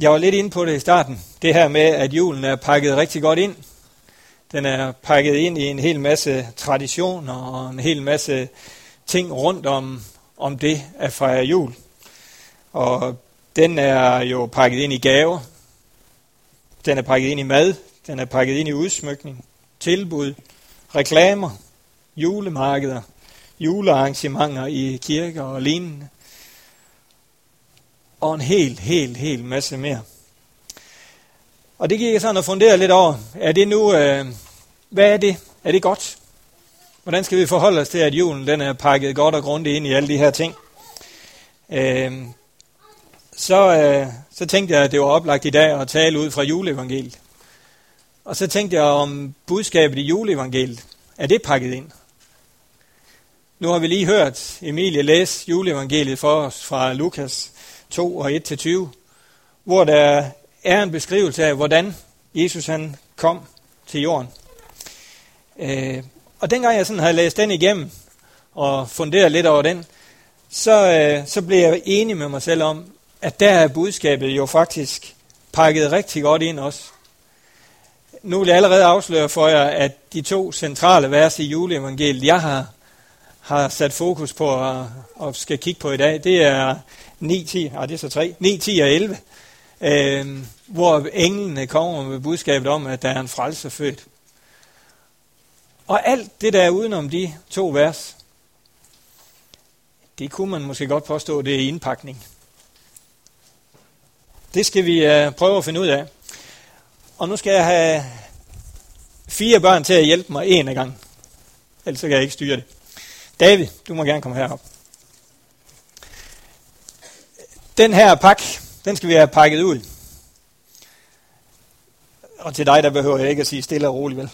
Jeg var lidt inde på det i starten. Det her med, at julen er pakket rigtig godt ind. Den er pakket ind i en hel masse traditioner og en hel masse ting rundt om, om det at fejre jul. Og den er jo pakket ind i gaver. Den er pakket ind i mad. Den er pakket ind i udsmykning, tilbud, reklamer, julemarkeder, julearrangementer i kirker og lignende. Og en helt, helt, helt masse mere. Og det gik jeg sådan at fundere lidt over. Er det nu, øh, hvad er det? Er det godt? Hvordan skal vi forholde os til, at julen den er pakket godt og grundigt ind i alle de her ting? Øh, så, øh, så tænkte jeg, at det var oplagt i dag at tale ud fra juleevangeliet. Og så tænkte jeg om budskabet i juleevangeliet. Er det pakket ind? Nu har vi lige hørt Emilie læse juleevangeliet for os fra Lukas 2 og 1-20, hvor der er en beskrivelse af, hvordan Jesus han kom til jorden. Øh, og dengang jeg sådan havde læst den igennem og funderet lidt over den, så, øh, så blev jeg enig med mig selv om, at der er budskabet jo faktisk pakket rigtig godt ind også. Nu vil jeg allerede afsløre for jer, at de to centrale vers i juleevangeliet, jeg har, har sat fokus på og, og skal kigge på i dag, det er 9, 10, ah, det er så 3, 9, 10 og 11, øh, hvor englene kommer med budskabet om, at der er en frelse født. Og alt det der er udenom de to vers, det kunne man måske godt påstå, det er indpakning. Det skal vi øh, prøve at finde ud af. Og nu skal jeg have fire børn til at hjælpe mig en af gang. Ellers kan jeg ikke styre det. David, du må gerne komme herop. Den her pakke, den skal vi have pakket ud. Og til dig, der behøver jeg ikke at sige stille og roligt, vel?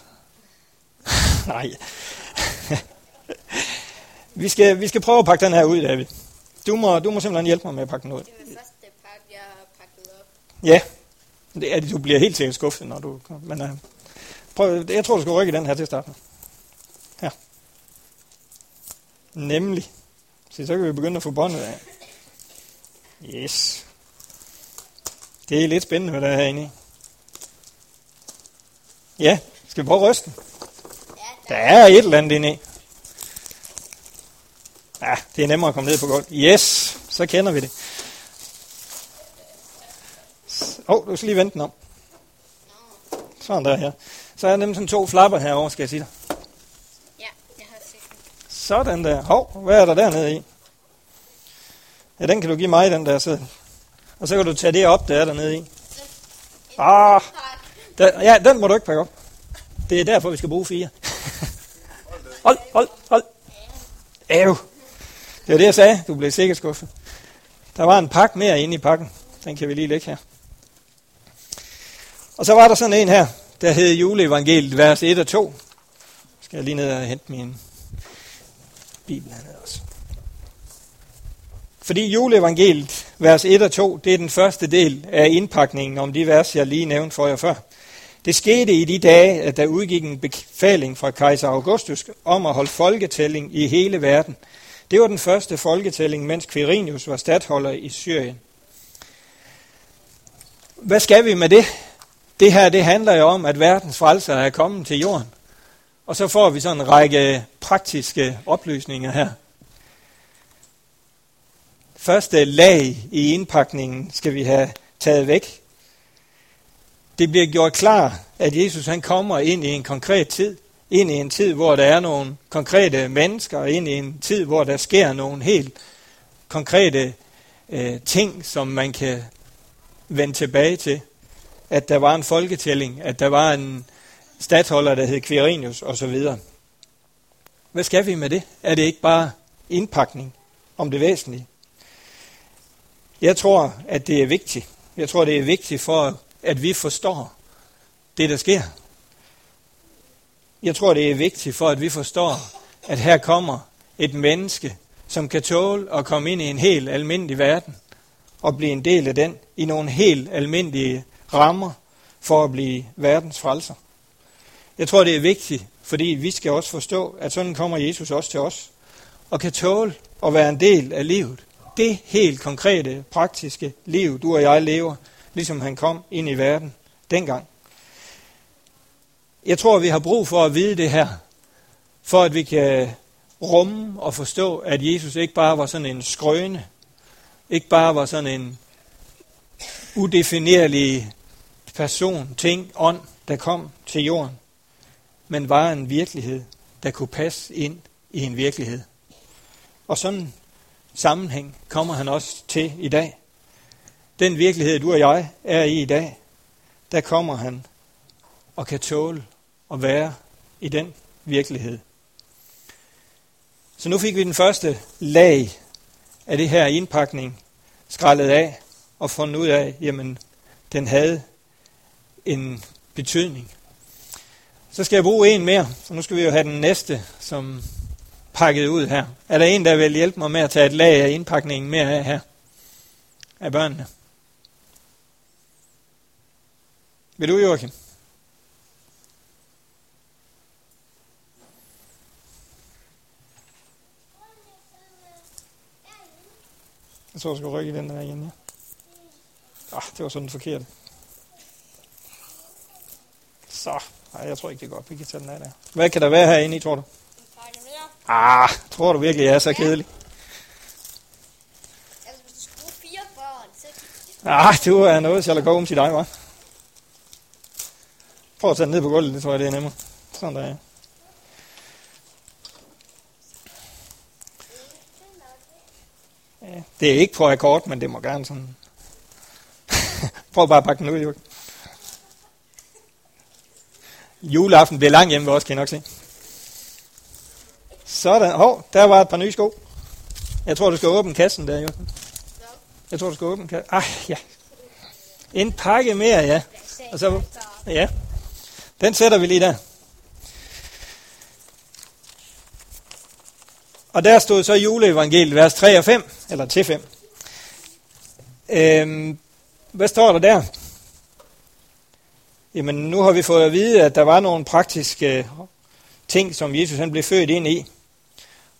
Nej. vi, skal, vi skal prøve at pakke den her ud, David. Du må, du må simpelthen hjælpe mig med at pakke den ud. Det var første pakke, jeg har pakket op. Ja, det er, du bliver helt sikkert skuffet, når du Men uh, prøv, jeg tror, du skal rykke den her til starten. Her. Nemlig. Så så kan vi begynde at få båndet af. Yes. Det er lidt spændende, hvad der er herinde. Ja, skal vi prøve at ryste? Der er et eller andet inde i. Ja, det er nemmere at komme ned på gulvet. Yes, så kender vi det. Åh, oh, du skal lige vente den om. Sådan der her. Så er der nemlig sådan to flapper herovre, skal jeg sige dig. Ja, jeg har set den. Sådan der. Hov, hvad er der dernede i? Ja, den kan du give mig, den der sidder. Og så kan du tage det op, der er dernede i. Ah, der, ja, den må du ikke pakke op. Det er derfor, vi skal bruge fire. hold, hold, hold. Æv. Det var det, jeg sagde. Du blev sikkert skuffet. Der var en pakke mere inde i pakken. Den kan vi lige lægge her. Og så var der sådan en her, der hed juleevangeliet, vers 1 og 2. Skal jeg lige ned og hente min bibel havde også. Fordi juleevangeliet, vers 1 og 2, det er den første del af indpakningen om de vers, jeg lige nævnte for jer før. Det skete i de dage, at der udgik en befaling fra kejser Augustus om at holde folketælling i hele verden. Det var den første folketælling, mens Quirinius var stadholder i Syrien. Hvad skal vi med det? Det her det handler jo om, at verdens frelser er kommet til jorden. Og så får vi sådan en række praktiske oplysninger her. Første lag i indpakningen skal vi have taget væk. Det bliver gjort klar, at Jesus han kommer ind i en konkret tid. Ind i en tid, hvor der er nogle konkrete mennesker. Ind i en tid, hvor der sker nogle helt konkrete øh, ting, som man kan vende tilbage til. At der var en folketælling, at der var en statholder, der hed Quirinius osv. Hvad skal vi med det? Er det ikke bare indpakning om det væsentlige? Jeg tror, at det er vigtigt. Jeg tror, det er vigtigt for, at vi forstår det, der sker. Jeg tror, det er vigtigt for, at vi forstår, at her kommer et menneske, som kan tåle at komme ind i en helt almindelig verden og blive en del af den i nogle helt almindelige rammer for at blive verdens frelser. Jeg tror, det er vigtigt, fordi vi skal også forstå, at sådan kommer Jesus også til os og kan tåle at være en del af livet. Det helt konkrete, praktiske liv, du og jeg lever, ligesom han kom ind i verden dengang. Jeg tror, vi har brug for at vide det her, for at vi kan rumme og forstå, at Jesus ikke bare var sådan en skrøne, ikke bare var sådan en udefinerlig person, ting, ånd, der kom til jorden, men var en virkelighed, der kunne passe ind i en virkelighed. Og sådan sammenhæng kommer han også til i dag. Den virkelighed, du og jeg er i i dag, der kommer han og kan tåle at være i den virkelighed. Så nu fik vi den første lag af det her indpakning skrællet af og fundet ud af, jamen, den havde en betydning. Så skal jeg bruge en mere, så nu skal vi jo have den næste, som pakket ud her. Er der en, der vil hjælpe mig med at tage et lag af indpakningen mere af her? Af børnene? Vil du, Joachim? Jeg tror, jeg skal rykke den der igen, ja. Ah, det var sådan forkert. Så, nej, jeg tror ikke, det går op. Vi kan tage den af der. Hvad kan der være herinde i, tror du? Ah, tror du virkelig, jeg er så kedelig? Altså, hvis du fire børn, så... Ah, du er noget Sherlock Holmes i dig, hva'? Prøv at tage den ned på gulvet, det tror jeg, det er nemmere. Sådan der, ja. ja. Det er ikke på akkord, men det må gerne sådan. Prøv bare at pakke den ud, Jørgen. Juleaften bliver lang hjemme ved os, kan I nok se. Sådan. Hov, der var et par nye sko. Jeg tror, du skal åbne kassen der, Jørgen. Jeg tror, du skal åbne kassen. Ah, ja. En pakke mere, ja. Og så, ja. Den sætter vi lige der. Og der stod så juleevangeliet, vers 3 og 5, eller til 5. Øhm, hvad står der der? Jamen, nu har vi fået at vide, at der var nogle praktiske ting, som Jesus han blev født ind i.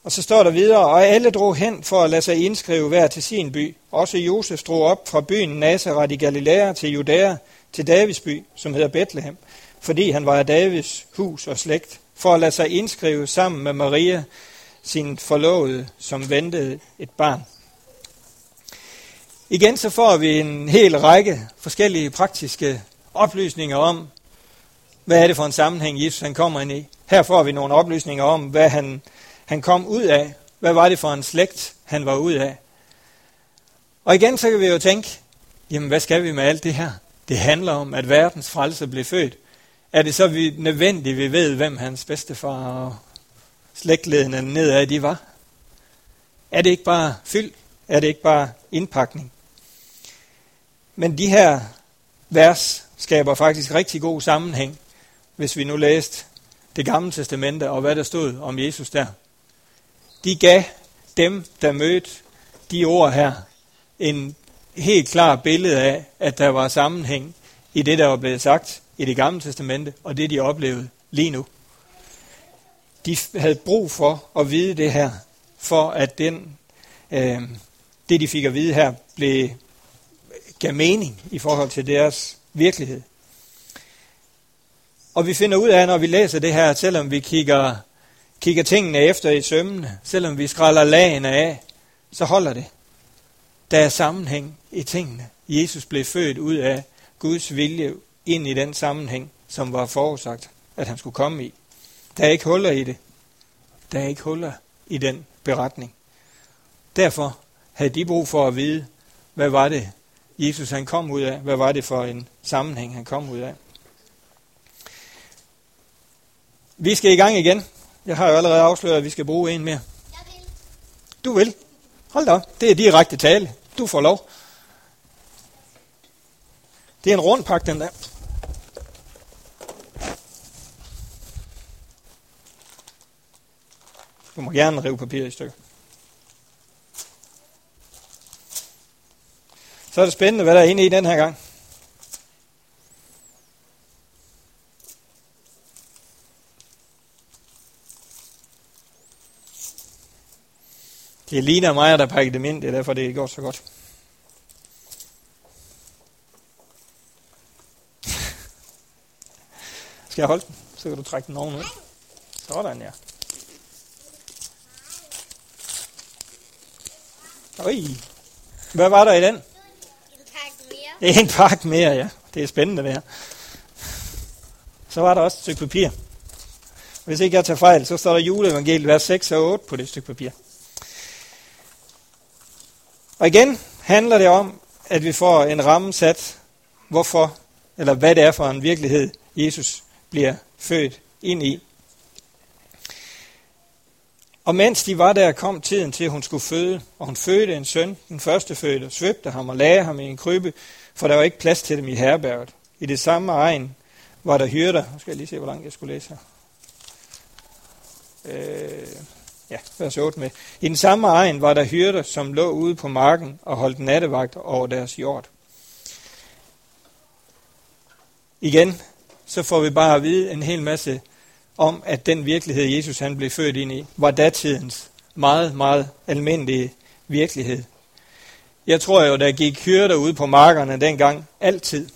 Og så står der videre, og alle drog hen for at lade sig indskrive hver til sin by. Også Josef drog op fra byen Nazareth i Galilea til Judæa, til Davids by, som hedder Bethlehem, fordi han var af Davids hus og slægt, for at lade sig indskrive sammen med Maria, sin forlovede, som ventede et barn. Igen så får vi en hel række forskellige praktiske oplysninger om, hvad er det for en sammenhæng, Jesus han kommer ind i. Her får vi nogle oplysninger om, hvad han, han kom ud af. Hvad var det for en slægt, han var ud af. Og igen så kan vi jo tænke, jamen hvad skal vi med alt det her? Det handler om, at verdens frelse blev født. Er det så vi nødvendigt, vi ved, hvem hans bedstefar og slægtledende nedad de var? Er det ikke bare fyld? Er det ikke bare indpakning? Men de her vers skaber faktisk rigtig god sammenhæng, hvis vi nu læste det gamle testamente og hvad der stod om Jesus der. De gav dem, der mødte de ord her, en helt klar billede af, at der var sammenhæng i det, der var blevet sagt i det gamle testamente, og det, de oplevede lige nu. De havde brug for at vide det her, for at den, øh, det, de fik at vide her, blev, gav mening i forhold til deres virkelighed. Og vi finder ud af, når vi læser det her, selvom vi kigger, kigger tingene efter i sømmene, selvom vi skræller lagene af, så holder det. Der er sammenhæng i tingene. Jesus blev født ud af Guds vilje ind i den sammenhæng, som var forudsagt, at han skulle komme i. Der er ikke huller i det. Der er ikke huller i den beretning. Derfor havde de brug for at vide, hvad var det, Jesus han kom ud af? Hvad var det for en sammenhæng, han kom ud af? Vi skal i gang igen. Jeg har jo allerede afsløret, at vi skal bruge en mere. Vil. Du vil. Hold da op. Det er direkte tale. Du får lov. Det er en rund pakke, den der. Du må gerne rive papiret i stykker. Så er det spændende, hvad der er inde i den her gang. Det ligner mig, der pakkede dem ind. Det er derfor, det går så godt. Skal jeg holde den? Så kan du trække den ovenud. Sådan, ja. Oj. Hvad var der i den? En pakke mere. Det er en pakke mere, ja. Det er spændende, det her. Så var der også et stykke papir. Hvis ikke jeg tager fejl, så står der juleevangeliet, vers 6 og 8 på det stykke papir. Og igen handler det om, at vi får en ramme sat, hvorfor, eller hvad det er for en virkelighed, Jesus bliver født ind i. Og mens de var der, kom tiden til, at hun skulle føde, og hun fødte en søn, den første fødte, svøbte ham og lagde ham i en krybbe, for der var ikke plads til dem i herberget. I det samme egen var der hyrder. Nu skal jeg lige se, hvor langt jeg skulle læse her. Øh, ja, vers 8 med. I den samme egen var der hyrder, som lå ude på marken og holdt nattevagt over deres jord. Igen, så får vi bare at vide en hel masse om, at den virkelighed, Jesus han blev født ind i, var datidens meget, meget almindelige virkelighed. Jeg tror jo, der gik hyrder ud på markerne dengang altid.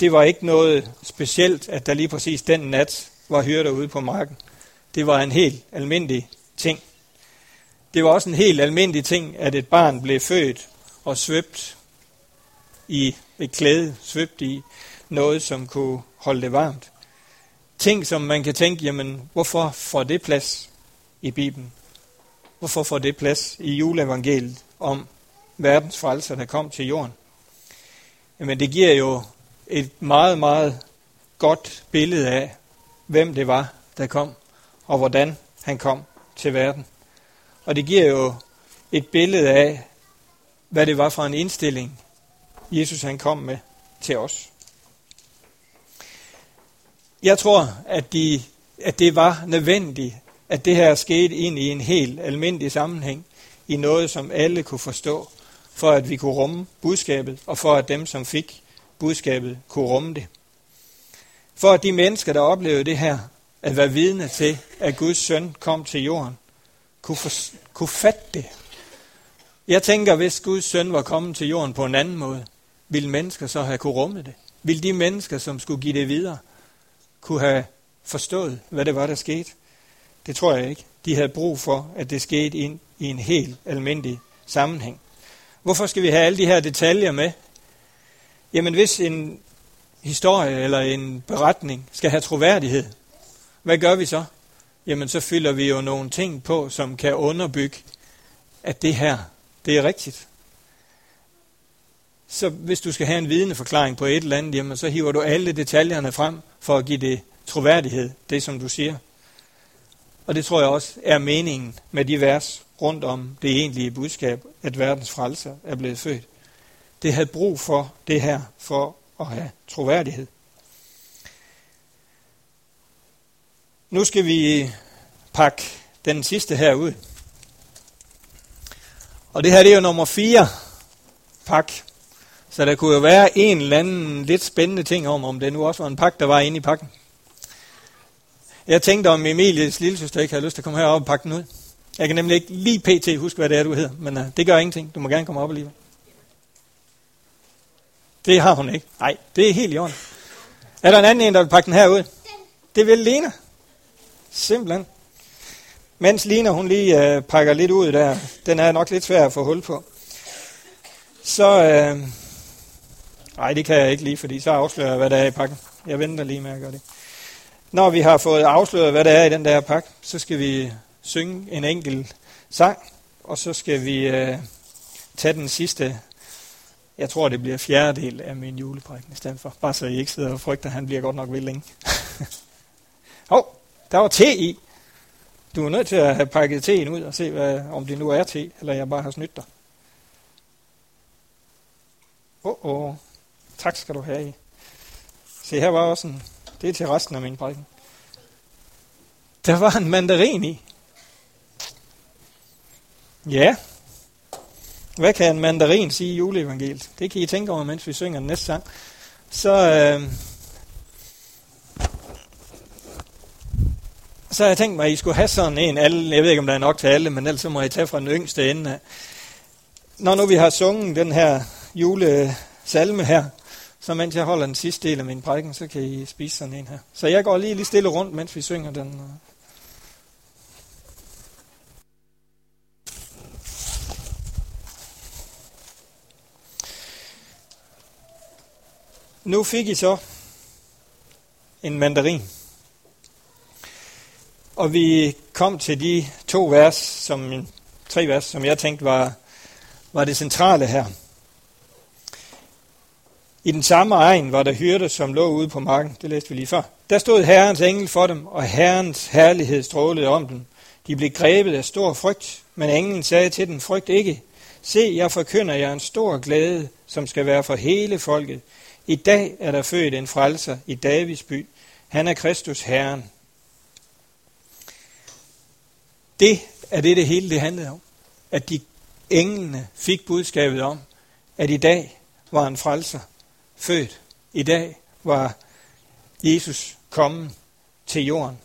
Det var ikke noget specielt, at der lige præcis den nat var hyrder ude på marken. Det var en helt almindelig ting. Det var også en helt almindelig ting, at et barn blev født og svøbt i et klæde, svøbt i noget, som kunne holde det varmt. Ting, som man kan tænke, jamen, hvorfor får det plads i Bibelen? Hvorfor får det plads i juleevangeliet om verdens frelser, der kom til jorden? Jamen, det giver jo et meget, meget godt billede af, hvem det var, der kom, og hvordan han kom til verden. Og det giver jo et billede af, hvad det var for en indstilling, Jesus han kom med til os. Jeg tror, at, de, at det var nødvendigt, at det her skete ind i en helt almindelig sammenhæng, i noget, som alle kunne forstå, for at vi kunne rumme budskabet, og for at dem, som fik budskabet, kunne rumme det. For at de mennesker, der oplevede det her, at være vidne til, at Guds søn kom til jorden, kunne, for, kunne fatte det. Jeg tænker, hvis Guds søn var kommet til jorden på en anden måde, ville mennesker så have kunne rumme det? Vil de mennesker, som skulle give det videre, kunne have forstået, hvad det var, der skete? Det tror jeg ikke. De havde brug for, at det skete ind i en helt almindelig sammenhæng. Hvorfor skal vi have alle de her detaljer med? Jamen hvis en historie eller en beretning skal have troværdighed, hvad gør vi så? Jamen så fylder vi jo nogle ting på, som kan underbygge, at det her, det er rigtigt. Så hvis du skal have en vidneforklaring på et eller andet, jamen så hiver du alle detaljerne frem for at give det troværdighed, det som du siger. Og det tror jeg også er meningen med de vers rundt om det egentlige budskab, at verdens frelser er blevet født. Det havde brug for det her, for at have troværdighed. Nu skal vi pakke den sidste her ud. Og det her det er jo nummer 4 pak. Så der kunne jo være en eller anden lidt spændende ting om, om det nu også var en pakke, der var inde i pakken. Jeg tænkte, om Emilies lille søster ikke havde lyst til at komme herop og pakke den ud. Jeg kan nemlig ikke lige pt. huske, hvad det er, du hedder, men uh, det gør ingenting. Du må gerne komme op alligevel. Det har hun ikke. Nej, det er helt i orden. Er der en anden en, der vil pakke den her ud? Det vil Lena. Simpelthen. Mens Lina hun lige øh, pakker lidt ud der, den er nok lidt svær at få hul på. Så, øh, nej det kan jeg ikke lige, fordi så afslører jeg, hvad der er i pakken. Jeg venter lige med at gøre det. Når vi har fået afsløret, hvad der er i den der pakke, så skal vi synge en enkelt sang, og så skal vi øh, tage den sidste, jeg tror det bliver fjerdedel af min juleprædiken i stedet for. Bare så I ikke sidder og frygter, at han bliver godt nok ved længe. Hov, der var te i. Du er nødt til at have pakket teen ud og se, hvad, om det nu er te, eller jeg bare har snydt dig. Åh, oh, oh. tak skal du have i. Se, her var også en, det er til resten af min prædiken. Der var en mandarin i. Ja. Hvad kan en mandarin sige i juleevangeliet? Det kan I tænke over, mens vi synger den næste sang. Så, øh, så har jeg tænkt mig, at I skulle have sådan en, alle, jeg ved ikke, om der er nok til alle, men ellers så må I tage fra den yngste ende af. Når nu vi har sunget den her julesalme her, Så mens jeg holder den sidste del af min prædiken, så kan I spise sådan en her. Så jeg går lige, lige stille rundt, mens vi synger den. Nu fik I så en mandarin. Og vi kom til de to vers, som, tre vers, som jeg tænkte var, var det centrale her. I den samme egen var der hyrde, som lå ude på marken. Det læste vi lige før. Der stod Herrens engel for dem, og Herrens herlighed strålede om dem. De blev grebet af stor frygt, men englen sagde til dem, frygt ikke. Se, jeg forkynder jer en stor glæde, som skal være for hele folket. I dag er der født en frelser i Davids by. Han er Kristus Herren. Det er det, det hele det handlede om. At de englene fik budskabet om, at i dag var en frelser født. I dag var Jesus kommet til jorden.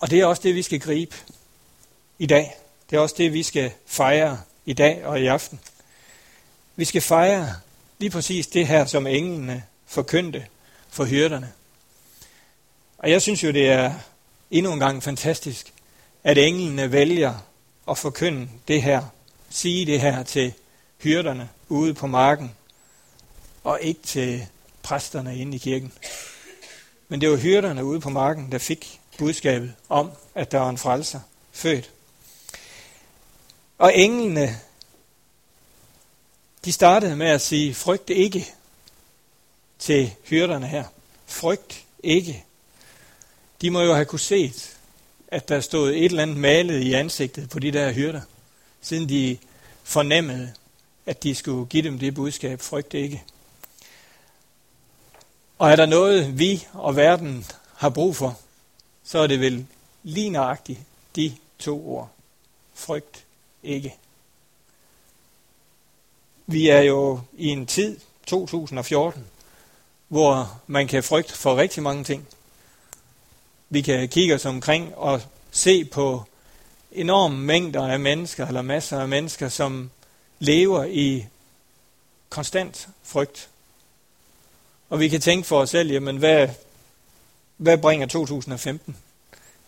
Og det er også det, vi skal gribe i dag. Det er også det, vi skal fejre i dag og i aften. Vi skal fejre lige præcis det her, som englene forkyndte for hyrderne. Og jeg synes jo, det er endnu en gang fantastisk, at englene vælger at forkynde det her, sige det her til hyrderne ude på marken, og ikke til præsterne inde i kirken. Men det var hyrderne ude på marken, der fik budskabet om, at der var en frelser født. Og englene, de startede med at sige, frygt ikke til hyrderne her. Frygt ikke. De må jo have kunne set, at der stod et eller andet malet i ansigtet på de der hyrder, siden de fornemmede, at de skulle give dem det budskab, frygt ikke. Og er der noget, vi og verden har brug for, så er det vel lige nøjagtigt de to ord. Frygt ikke. Vi er jo i en tid, 2014, hvor man kan frygte for rigtig mange ting. Vi kan kigge os omkring og se på enorme mængder af mennesker, eller masser af mennesker, som lever i konstant frygt. Og vi kan tænke for os selv, jamen hvad, hvad bringer 2015?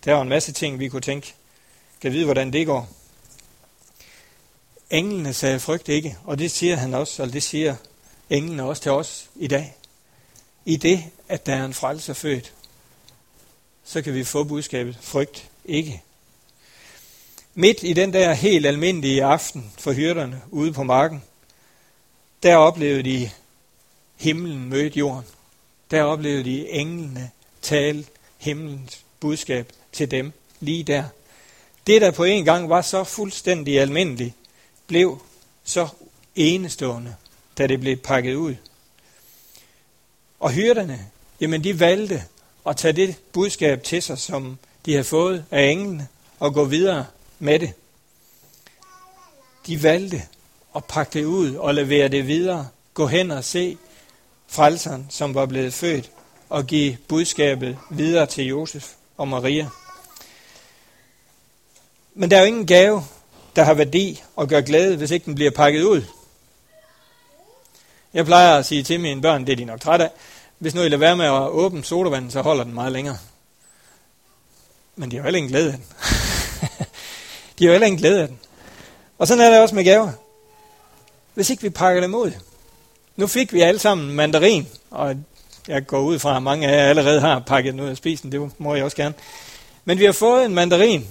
Der er en masse ting, vi kunne tænke. Kan vide, hvordan det går. Englene sagde frygt ikke, og det siger han også, og det siger englene også til os i dag. I det, at der er en frelser født, så kan vi få budskabet, frygt ikke. Midt i den der helt almindelige aften for hyrderne ude på marken, der oplevede de himlen mødte jorden. Der oplevede de englene tale himlens budskab til dem lige der. Det, der på en gang var så fuldstændig almindeligt, blev så enestående, da det blev pakket ud. Og hyrderne, jamen de valgte at tage det budskab til sig, som de havde fået af englene, og gå videre med det. De valgte at pakke det ud og levere det videre. Gå hen og se frelseren, som var blevet født, og give budskabet videre til Josef og Maria. Men der er jo ingen gave, der har værdi og gør glæde, hvis ikke den bliver pakket ud. Jeg plejer at sige til mine børn, det er de nok trætte af, hvis nu I lader være med at åbne sodavanden, så holder den meget længere. Men de har jo heller ingen glæde af den. de har jo heller ingen glæde af den. Og sådan er det også med gaver. Hvis ikke vi pakker dem ud. Nu fik vi alle sammen mandarin, og jeg går ud fra, at mange af jer allerede har pakket den ud af spisen, det må jeg også gerne. Men vi har fået en mandarin.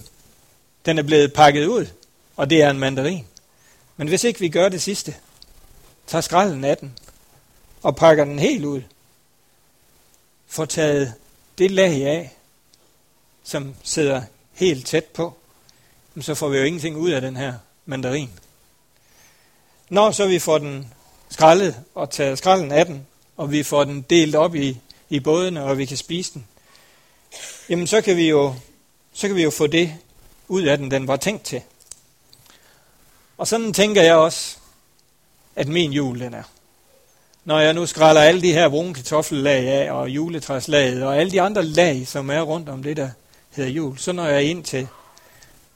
Den er blevet pakket ud, og det er en mandarin. Men hvis ikke vi gør det sidste, tager skralden af den, og pakker den helt ud, får taget det lag af, som sidder helt tæt på, så får vi jo ingenting ud af den her mandarin. Når så vi får den skrællet og taget skralden af den, og vi får den delt op i, i bådene, og vi kan spise den, jamen så kan vi jo, så kan vi jo få det ud af den, den var tænkt til. Og sådan tænker jeg også, at min jul den er når jeg nu skræller alle de her brune kartoffellag af, og juletræslaget, og alle de andre lag, som er rundt om det, der hedder jul, så når jeg ind til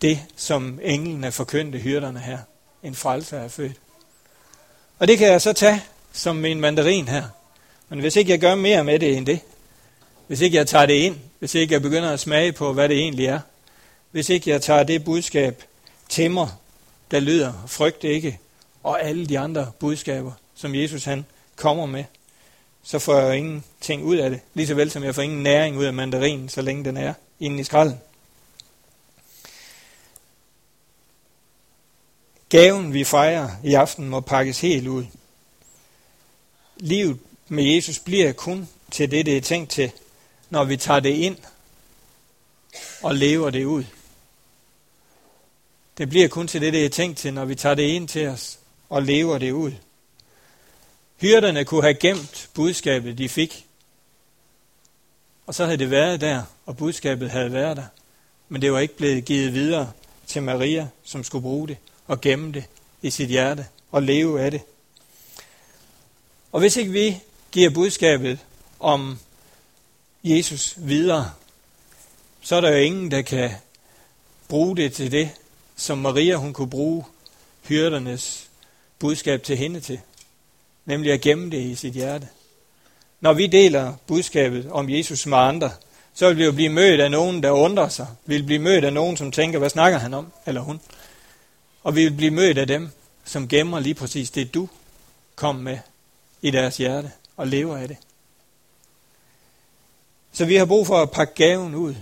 det, som englene forkyndte hyrderne her. En frelser er født. Og det kan jeg så tage som min mandarin her. Men hvis ikke jeg gør mere med det end det, hvis ikke jeg tager det ind, hvis ikke jeg begynder at smage på, hvad det egentlig er, hvis ikke jeg tager det budskab til mig, der lyder, frygt ikke, og alle de andre budskaber, som Jesus han kommer med, så får jeg ingenting ud af det. Lige så vel som jeg får ingen næring ud af mandarinen, så længe den er inde i skralden. Gaven, vi fejrer i aften, må pakkes helt ud. Livet med Jesus bliver kun til det, det er tænkt til, når vi tager det ind og lever det ud. Det bliver kun til det, det er tænkt til, når vi tager det ind til os og lever det ud. Hyrderne kunne have gemt budskabet, de fik. Og så havde det været der, og budskabet havde været der. Men det var ikke blevet givet videre til Maria, som skulle bruge det og gemme det i sit hjerte og leve af det. Og hvis ikke vi giver budskabet om Jesus videre, så er der jo ingen, der kan bruge det til det, som Maria hun kunne bruge hyrdernes budskab til hende til, nemlig at gemme det i sit hjerte. Når vi deler budskabet om Jesus med andre, så vil vi jo blive mødt af nogen, der undrer sig. Vi vil blive mødt af nogen, som tænker, hvad snakker han om, eller hun. Og vi vil blive mødt af dem, som gemmer lige præcis det, du kom med i deres hjerte og lever af det. Så vi har brug for at pakke gaven ud.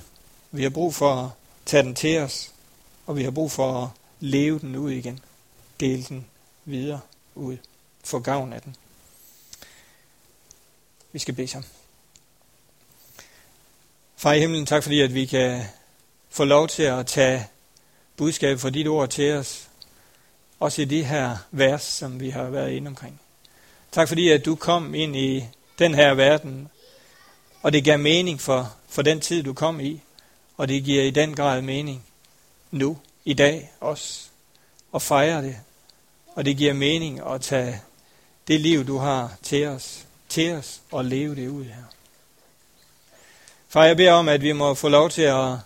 Vi har brug for at tage den til os. Og vi har brug for at leve den ud igen. Dele den videre ud. Få gavn af den. Vi skal bede sammen. Far i himlen, tak fordi at vi kan få lov til at tage budskabet fra dit ord til os. Også i det her vers, som vi har været inde omkring. Tak fordi at du kom ind i den her verden og det gav mening for, for den tid, du kom i. Og det giver i den grad mening nu, i dag også, og fejre det. Og det giver mening at tage det liv, du har til os, til os og leve det ud her. Far, jeg beder om, at vi må få lov til at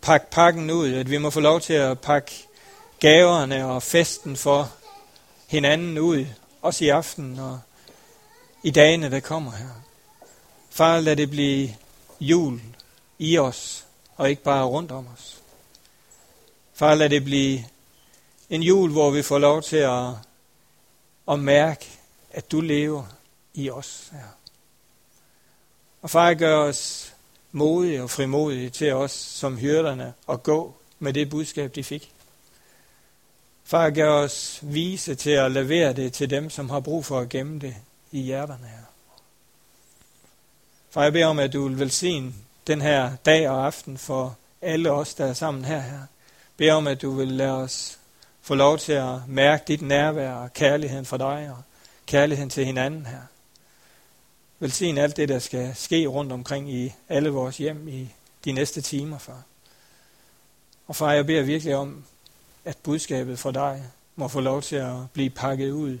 pakke pakken ud, at vi må få lov til at pakke gaverne og festen for hinanden ud, også i aften og i dagene, der kommer her. Far, lad det blive jul i os, og ikke bare rundt om os. Far, lad det blive en jul, hvor vi får lov til at, at mærke, at du lever i os Ja. Og far, gør os modige og frimodige til os som hyrderne at gå med det budskab, de fik. Far, gør os vise til at levere det til dem, som har brug for at gemme det i hjerterne her. Far, jeg beder om, at du vil velsigne den her dag og aften for alle os, der er sammen her. her. Beder om, at du vil lade os få lov til at mærke dit nærvær og kærligheden for dig og kærligheden til hinanden her. Velsign alt det, der skal ske rundt omkring i alle vores hjem i de næste timer, far. Og far, jeg beder virkelig om, at budskabet for dig må få lov til at blive pakket ud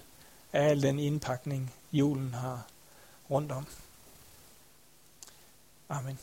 af al den indpakning, julen har rundt om. Amen.